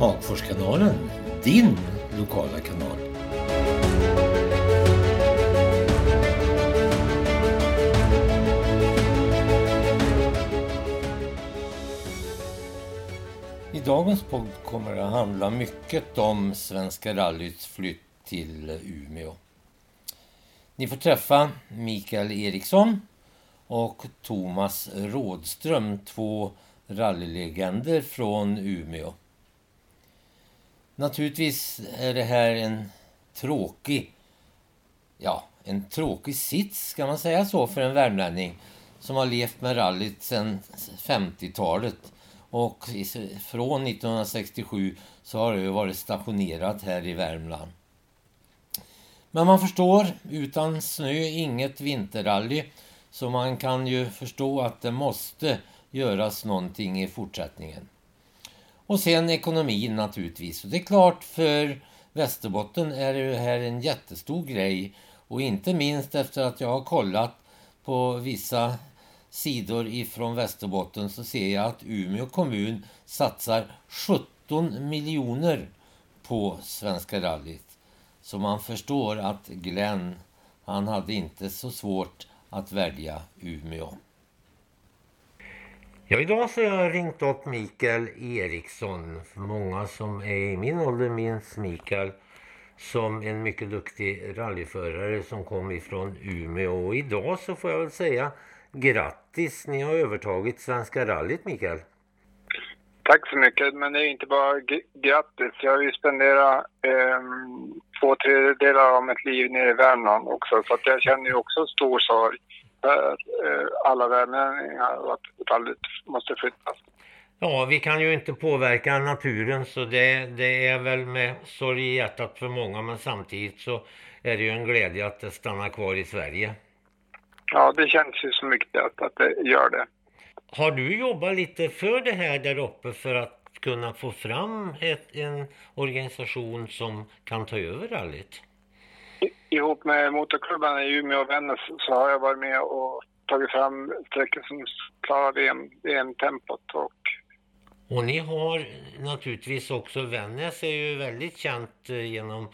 Hagforskanalen, din lokala kanal. I dagens podd kommer det att handla mycket om Svenska rallyts flytt till Umeå. Ni får träffa Mikael Eriksson och Thomas Rådström, två rallylegender från Umeå. Naturligtvis är det här en tråkig, ja, en tråkig sits, ska man säga så, för en värmlänning som har levt med rallyt sedan 50-talet. Och från 1967 så har det varit stationerat här i Värmland. Men man förstår, utan snö inget vinterrally. Så man kan ju förstå att det måste göras någonting i fortsättningen. Och sen ekonomin naturligtvis. Och det är klart för Västerbotten är det här en jättestor grej. Och inte minst efter att jag har kollat på vissa sidor ifrån Västerbotten så ser jag att Umeå kommun satsar 17 miljoner på Svenska rallyt. Så man förstår att Glenn, han hade inte så svårt att välja Umeå. Ja, idag så har jag ringt upp Mikael Eriksson. Många som är i min ålder minns Mikael som en mycket duktig rallyförare som kom ifrån Umeå. Och idag så får jag väl säga grattis, ni har övertagit Svenska rallyt Mikael. Tack så mycket, men det är inte bara grattis. Jag har ju spenderat eh, två tredjedelar av mitt liv nere i Värmland också, så att jag känner ju också stor sorg för eh, alla värmlänningar att måste flyttas. Ja, vi kan ju inte påverka naturen så det, det är väl med sorg i hjärtat för många men samtidigt så är det ju en glädje att det stannar kvar i Sverige. Ja, det känns ju som mycket att, att det gör det. Har du jobbat lite för det här där uppe för att kunna få fram ett, en organisation som kan ta över rallyt? Ihop med motorklubbarna i Umeå och Vännäs så har jag varit med och tagit fram sträckor som klarar VM, VM-tempot. Och... och ni har naturligtvis också, Vännäs är ju väldigt känt eh, genom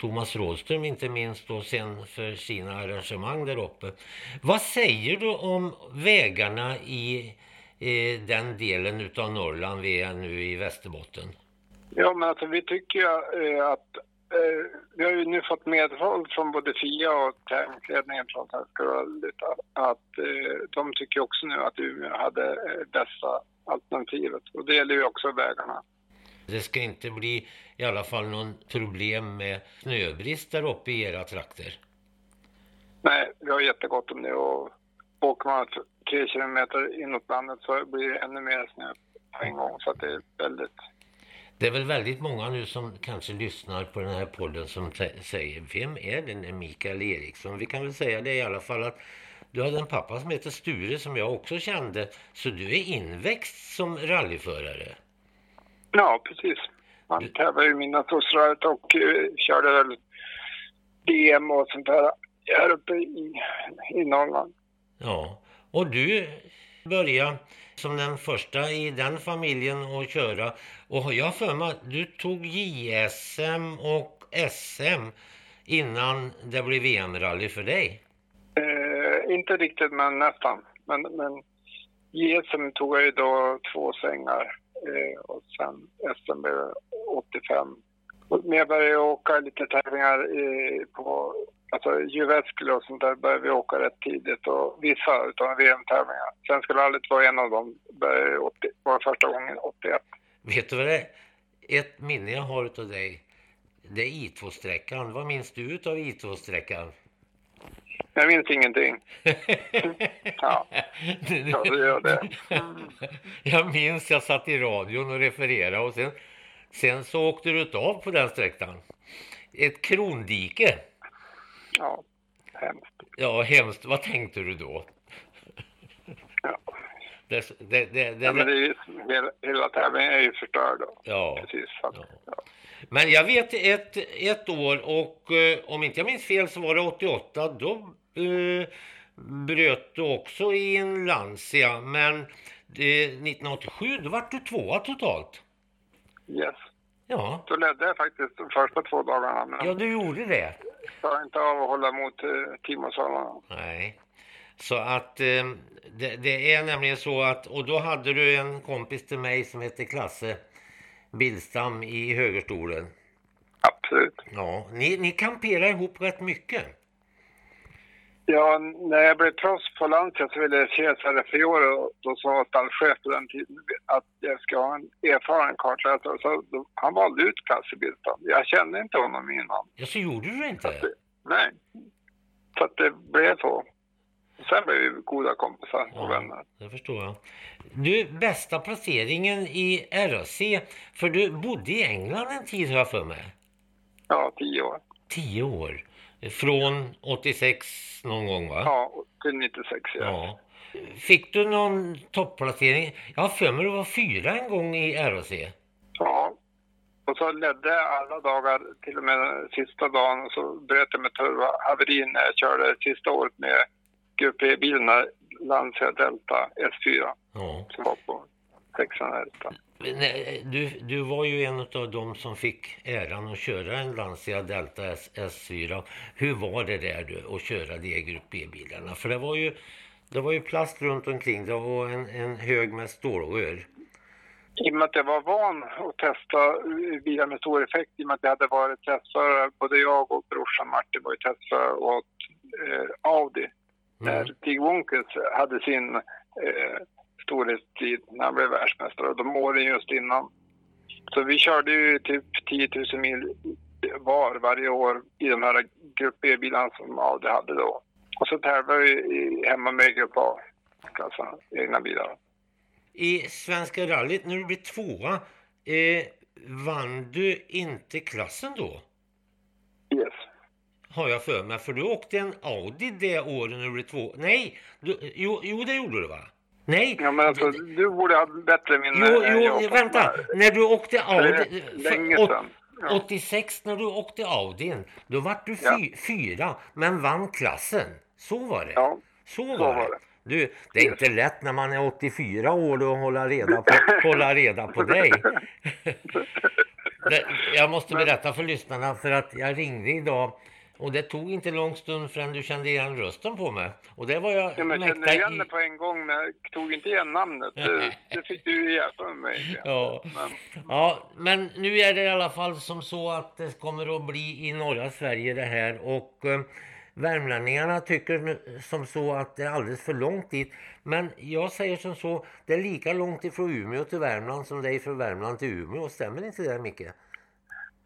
Thomas Rådström inte minst då sen för sina arrangemang där uppe. Vad säger du om vägarna i eh, den delen utav Norrland vi är nu i Västerbotten? Ja men alltså vi tycker eh, att vi har ju nu fått medhåll från både FIA och tävlingsledningen från Svenska rallyt att eh, de tycker också nu att Umeå hade eh, bästa alternativet och det gäller ju också vägarna. Det ska inte bli i alla fall någon problem med snöbrist där uppe i era trakter? Nej, vi har jättegott om det och åker man tre kilometer inåt landet så blir det ännu mer snö på en gång så att det är väldigt det är väl väldigt många nu som kanske lyssnar på den här podden som säger Vem är den Mikael Eriksson? Vi kan väl säga det i alla fall att du hade en pappa som heter Sture som jag också kände. Så du är inväxt som rallyförare? Ja, precis. Han tävlade i mina Midnattsrallyt och uh, körde väl DM och sånt där här uppe i, i Norrland. Ja, och du började som den första i den familjen att köra. Och jag för mig att du tog JSM och SM innan det blev VM-rally för dig? Eh, inte riktigt, men nästan. Men, men JSM tog jag ju då två svängar eh, och sen SM blev 85. Men jag började åka lite tävlingar eh, på Alltså Jyväskylä och sånt där började vi åka rätt tidigt och vissa utav VM-tävlingar. Svenska rallyt var en av dem, började 80, var första gången 81. Vet du vad det är? Ett minne jag har utav dig, det är I2-sträckan. Vad minns du utav I2-sträckan? Jag minns ingenting. ja, ja det gör det. Jag minns jag satt i radion och refererade och sen, sen så åkte du av på den sträckan. Ett krondike. Ja, hemskt. Ja, hemskt. Vad tänkte du då? Ja. Det, det, det, det, ja, men det är ju, hela, hela tävlingen är ju förstörd då. Ja. Precis. Ja. ja. Men jag vet ett, ett år och eh, om inte jag minns fel så var det 88. Då eh, bröt du också i en Lancia. Men eh, 1987 då var du tvåa totalt. Yes. Ja. Då ledde jag faktiskt de första två dagarna. Men Ja, du gjorde det. Klarade inte av att hålla mot eh. Nej. Så att eh, det, det är nämligen så att, och då hade du en kompis till mig som hette Klasse Billstam i högerstolen. Absolut. Ja, ni, ni kamperar ihop rätt mycket. Ja, när jag blev proffs på Lancia så ville Cesare Fiore, då sa stallchef på den tiden, att jag ska ha en erfaren kartläsare. Så då, han valde ut Klasse Billstam. Jag kände inte honom innan. Ja, så gjorde du det inte? Nej. Så att det blev så. Sen blev vi goda kompisar och vänner. det förstår jag. Du, bästa placeringen i RAC, för du bodde i England en tid har jag för mig. Ja, tio år. Tio år. Från 86 någon gång va? Ja, till 96 ja. Ja. Fick du någon topplacering? Jag har för mig du var fyra en gång i RAC. Ja. Och så ledde jag alla dagar, till och med sista dagen, och så bröt jag med haveri när jag körde sista året med E-bilarna, Lancia Delta S4, Ja. som var på sexan Delta. Nej, Du, du var ju en av dem som fick äran att köra en Lancia Delta S, S4. Hur var det där du, att köra de Grupp B-bilarna? För det var ju, det var ju plast runt omkring det och en, en hög med stålrör. I och med att jag var van att testa bilar med stor effekt, i och med att jag hade varit testförare, både jag och brorsan Martin var ju testförare åt eh, Audi. När Stig Wonkes hade sin eh, storhetstid när han blev världsmästare, de åren just innan. Så vi körde ju typ 10 000 mil var varje år i de här Grupp B-bilarna som Audi hade då. Och så tävlade vi hemma med Grupp A-klassan, egna bilar. I Svenska rallyt, när du blev tvåa, eh, vann du inte klassen då? Yes. Har jag för mig. För du åkte en Audi det året när du blev två. Nej, du, jo, jo det gjorde du va? Nej, Ja, men alltså, du borde ha bättre minne Jo, än jo, jag. vänta. När du åkte Det Audi... länge sedan. Ja. 86 när du åkte Audin, då vart du Ja. fy, fyra, men vann klassen. Så var det. Ja, så var, så det. var det. Du, det är inte lätt när man är 84 år att hålla reda på, hålla reda på dig. det, jag måste berätta för lyssnarna för att jag ringde idag och det tog inte lång stund förrän du kände igen rösten på mig. Och det var jag Ja, men jag kände igen i- det på en gång, men jag tog inte igen namnet. Det, det fick du hjälpa med mig. Ja. Men, Ja, men nu är det i alla fall som så att det kommer att bli i norra Sverige det här och eh, värmlänningarna tycker som så att det är alldeles för långt dit. Men jag säger som så, det är lika långt ifrån Umeå till Värmland som det är från Värmland till Umeå. Stämmer inte det Micke?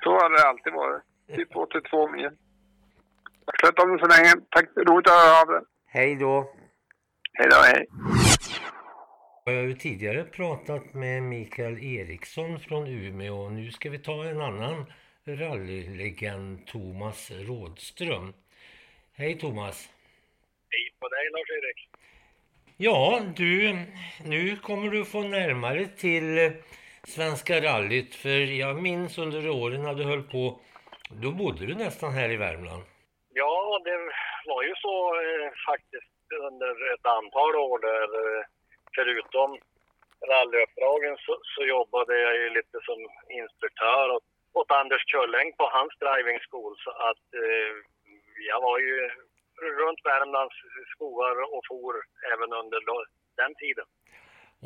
så har det alltid varit. Typ 82 mil. Sköt om så länge. Tack, roligt att höra av dig. Hej då! Hej då, hej. Jag har ju tidigare pratat med Mikael Eriksson från Umeå och nu ska vi ta en annan rallylegend, Thomas Rådström. Hej Thomas! Hej på dig Lars-Erik. Ja, du, nu kommer du få närmare till Svenska rallyt. För jag minns under åren när du höll på, då bodde du nästan här i Värmland. Ja, det var ju så eh, faktiskt under ett antal år där eh, förutom rallyuppdragen så, så jobbade jag ju lite som instruktör åt, åt Anders Kölläng på hans driving school. Så att eh, jag var ju runt Värmlands skogar och for även under den tiden.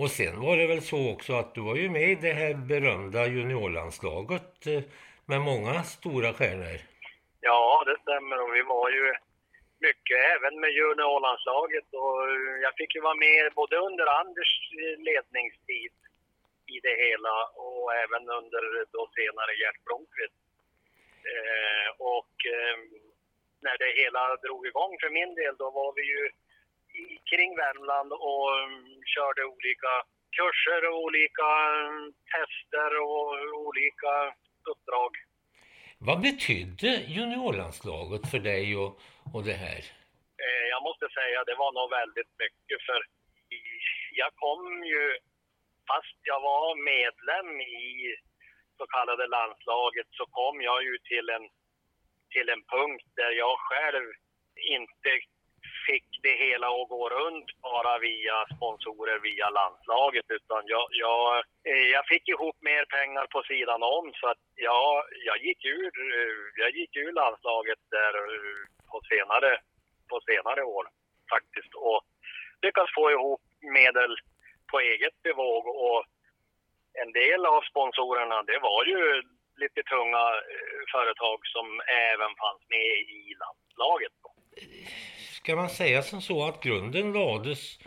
Och sen var det väl så också att du var ju med i det här berömda juniorlandslaget eh, med många stora stjärnor. Ja, det stämmer. Och vi var ju mycket även med juniorlandslaget. Och jag fick ju vara med både under Anders ledningstid i det hela och även under då senare Gert Blomqvist. Eh, och eh, när det hela drog igång för min del då var vi ju kring Värmland och um, körde olika kurser och olika um, tester och olika uppdrag. Vad betydde juniorlandslaget för dig och, och det här? Eh, jag måste säga det var nog väldigt mycket för jag kom ju, fast jag var medlem i så kallade landslaget så kom jag ju till en, till en punkt där jag själv inte fick det hela att gå runt bara via sponsorer via landslaget utan jag, jag, eh, jag fick ihop mer pengar på sidan om så att jag, jag, gick, ur, eh, jag gick ur landslaget där eh, på senare, på senare år faktiskt och lyckats få ihop medel på eget bevåg och en del av sponsorerna det var ju lite tunga företag som även fanns med i landslaget. Ska man säga som så att grunden lades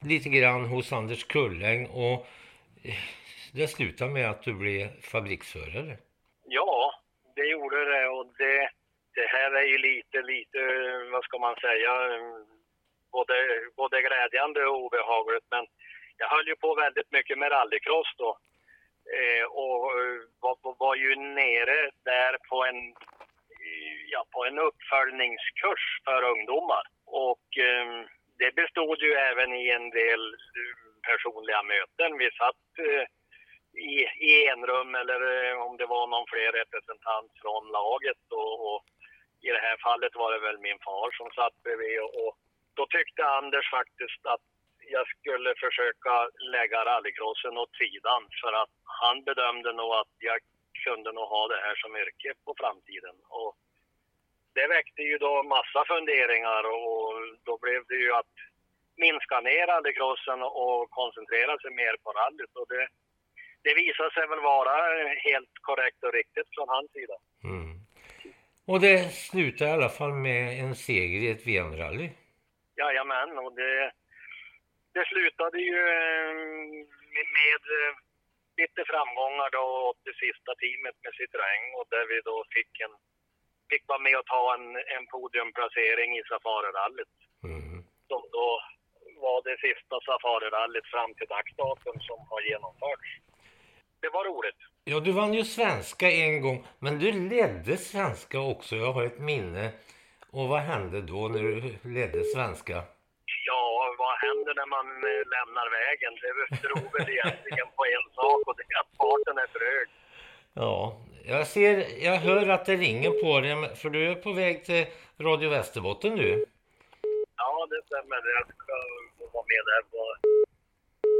lite grann hos Anders Kulläng och eh, det slutade med att du blev fabriksförare? Ja, det gjorde det och det, det här är ju lite, lite, vad ska man säga, både, både glädjande och obehagligt men jag höll ju på väldigt mycket med rallycross då eh, och eh, var, var ju nere där på en ja, på en uppföljningskurs för ungdomar. Och eh, det bestod ju även i en del eh, personliga möten. Vi satt eh, i, i enrum eller eh, om det var någon fler representant från laget och, och, i det här fallet var det väl min far som satt bredvid och, och då tyckte Anders faktiskt att jag skulle försöka lägga rallycrossen åt sidan för att han bedömde nog att jag kunde nog ha det här som yrke på framtiden. Och det väckte ju då massa funderingar och då blev det ju att minska ner rallycrossen och koncentrera sig mer på rallyt. Och det, det visade sig väl vara helt korrekt och riktigt från hans sida. Mm. Och det slutade i alla fall med en seger i ett VM-rally? Jajamän, och det, det slutade ju eh, med, med eh, lite framgångar då åt det sista teamet med Citroën och där vi då fick en fick vara med och ta en, en podiumplacering i Safarirallyt. Mm. Som då var det sista Safarirallyt fram till dagsdatum som har genomförts. Det var roligt. Ja, du vann ju svenska en gång, men du ledde svenska också. Jag har ett minne. Och vad hände då när du ledde svenska? Ja, vad händer när man eh, lämnar vägen? Det beror väl egentligen på en sak och det är att farten är för hög. Ja, jag ser, jag hör att det ringer på dig, för du är på väg till Radio Västerbotten nu. Ja, det stämmer. Jag ska vara med där på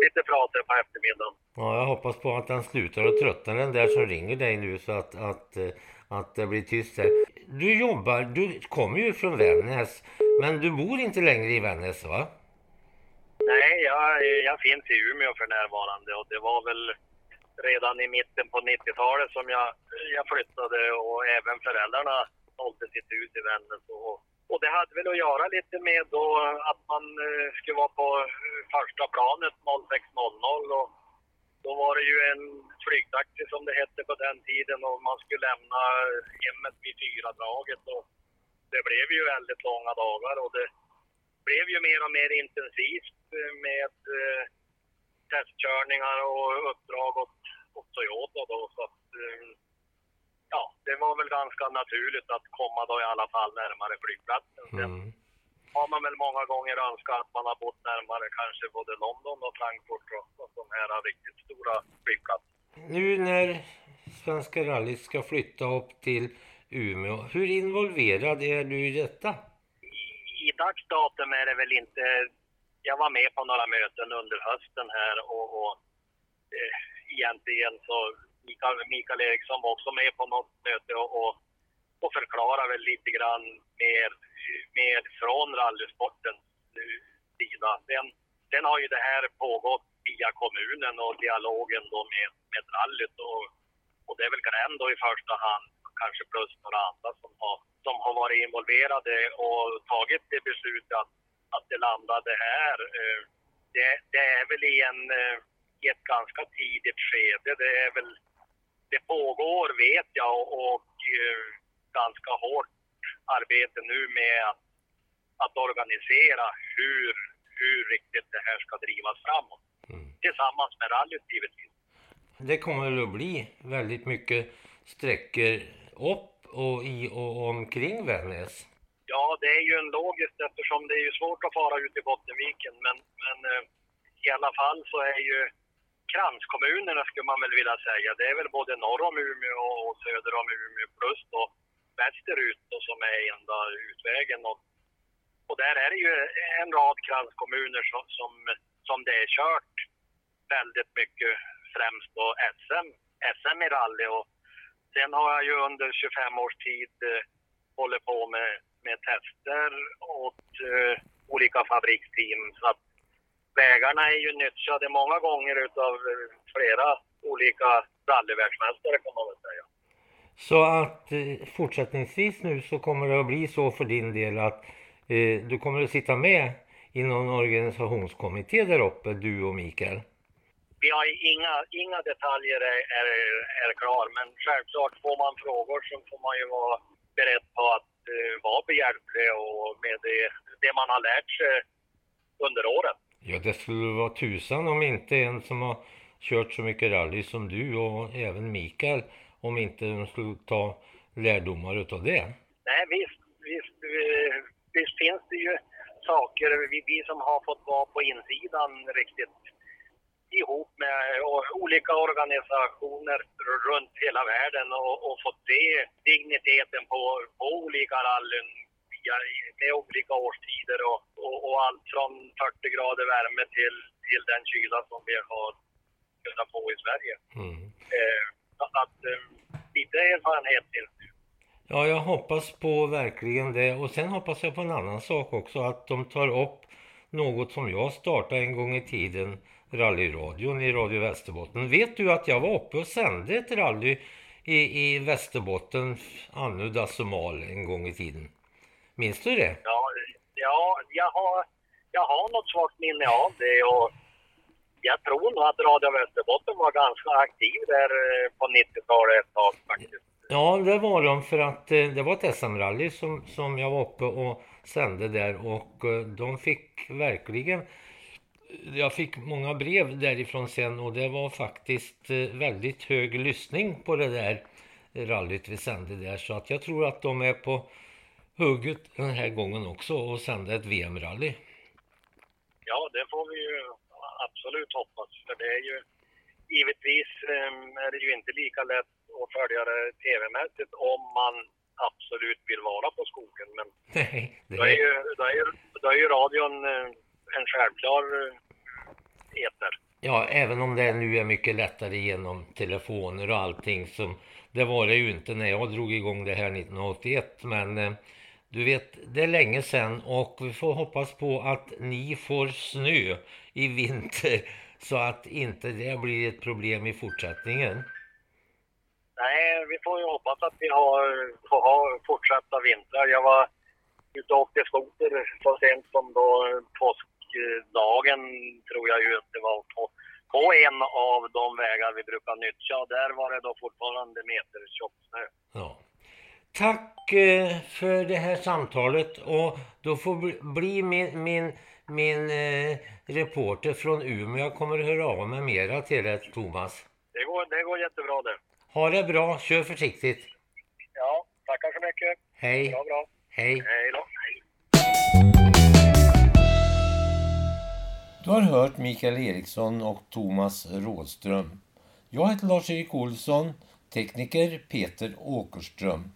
lite prat på eftermiddagen. Ja, jag hoppas på att den slutar och tröttna den där som ringer dig nu så att, att, att det blir tyst där. Du jobbar, du kommer ju från Vännäs, men du bor inte längre i Vännäs va? Nej, jag, jag finns i Umeå för närvarande och det var väl redan i mitten på 90-talet som jag, jag flyttade och även föräldrarna sålde sitt hus i Vännäs. Och, och det hade väl att göra lite med då att man eh, skulle vara på eh, första planet 06.00 och då var det ju en flygtaxi som det hette på den tiden och man skulle lämna eh, hemmet vid fyradraget och det blev ju väldigt långa dagar och det blev ju mer och mer intensivt eh, med eh, testkörningar och uppdrag åt, åt Toyota då. Så att, eh, ja, det var väl ganska naturligt att komma då i alla fall närmare flygplatsen. Sen mm. har man väl många gånger önskat att man har bott närmare kanske både London och Frankfurt och, och de här riktigt stora flygplatserna. Nu när Svenska rallyt ska flytta upp till Umeå, hur involverad är du i detta? I, i dagsdatum är det väl inte jag var med på några möten under hösten här och, och eh, egentligen så Mikael, Mikael Eriksson var också med på något möte och, och, och förklarade väl lite grann mer, mer från rallysportens sida. Sen, sen har ju det här pågått via kommunen och dialogen då med, med rallyt och, och det är väl Gren då i första hand, kanske plus några andra som har, som har varit involverade och tagit det beslutet att att det landade här. Eh, det, det är väl i, en, eh, i ett ganska tidigt skede. Det, är väl, det pågår, vet jag, och eh, ganska hårt arbete nu med att, att organisera hur, hur riktigt det här ska drivas framåt. Mm. Tillsammans med rallyt givetvis. Det kommer att bli väldigt mycket sträckor upp och i och omkring Vännäs. Ja, det är ju en logiskt eftersom det är ju svårt att fara ut i Bottenviken. Men, men eh, i alla fall så är ju kranskommunerna skulle man väl vilja säga. Det är väl både norr om Umeå och söder om Umeå plus då västerut då, som är enda utvägen. Och och där är det ju en rad kranskommuner som, som, som det är kört väldigt mycket, främst då SM, SM i rally. Och sen har jag ju under 25 års tid eh, hållit på med, med tester åt eh, olika fabriksteam. Så att vägarna är ju nyttjade många gånger utav eh, flera olika rallyvärldsmästare kan man väl säga. Så att eh, fortsättningsvis nu så kommer det att bli så för din del att eh, du kommer att sitta med i någon organisationskommitté där uppe, du och Mikael? Vi har inga, inga detaljer är, är, är klar, men självklart får man frågor så får man ju vara beredd på att uh, vara behjälplig och med det, det man har lärt sig under året. Ja, det skulle vara tusan om inte en som har kört så mycket rally som du och även Mikael, om inte de skulle ta lärdomar utav det. Nej, visst, visst, visst finns det ju saker, vi, vi som har fått vara på insidan riktigt ihop med olika organisationer runt hela världen och, och fått se digniteten på, på olika rallyn med olika årstider och, och, och, allt från 40 grader värme till, till den kyla som vi har kunnat få i Sverige. Mm. Eh, att, eh, lite erfarenhet det Ja, jag hoppas på verkligen det. Och sen hoppas jag på en annan sak också, att de tar upp något som jag startade en gång i tiden, rallyradion i Radio Västerbotten. Vet du att jag var uppe och sände ett rally i, i Västerbotten, anno Dassumal, en gång i tiden? Minns du det? Ja, ja jag, har, jag har något svagt minne av det och jag tror nog att Radio Västerbotten var ganska aktiv där eh, på 90-talet ett tag faktiskt. Ja, det var de för att eh, det var ett SM-rally som, som jag var uppe och sände där och eh, de fick verkligen jag fick många brev därifrån sen och det var faktiskt väldigt hög lyssning på det där rallyt vi sände där så att jag tror att de är på hugget den här gången också och sända ett VM-rally. Ja, det får vi ju absolut hoppas för det är ju givetvis är det ju inte lika lätt och följa det tv-mässigt om man absolut vill vara på skogen. Men Nej, det... Då, är ju, då, är då är ju radion eh, en självklar eh, eter. Ja, även om det nu är mycket lättare genom telefoner och allting. Som, det var det ju inte när jag drog igång det här 1981. Men eh, du vet, det är länge sedan och vi får hoppas på att ni får snö i vinter så att inte det blir ett problem i fortsättningen. Nej, vi får ju hoppas att vi har, får ha fortsatta vintrar. Jag var ute och åkte skoter så sent som då påskdagen, tror jag ju att det var, på, på en av de vägar vi brukar nyttja. Där var det då fortfarande metertjock snö. Ja. Tack eh, för det här samtalet och då får bli min, min, min eh, reporter från Umeå. Jag kommer att höra av mig mera till dig, Thomas. Det går, det går jättebra det. Ha det bra, kör försiktigt. Ja, tackar så mycket. Hej. Bra, bra. Hej. Hej då. Du har hört Mikael Eriksson och Thomas Rådström. Jag heter Lars-Erik Olsson, tekniker Peter Åkerström.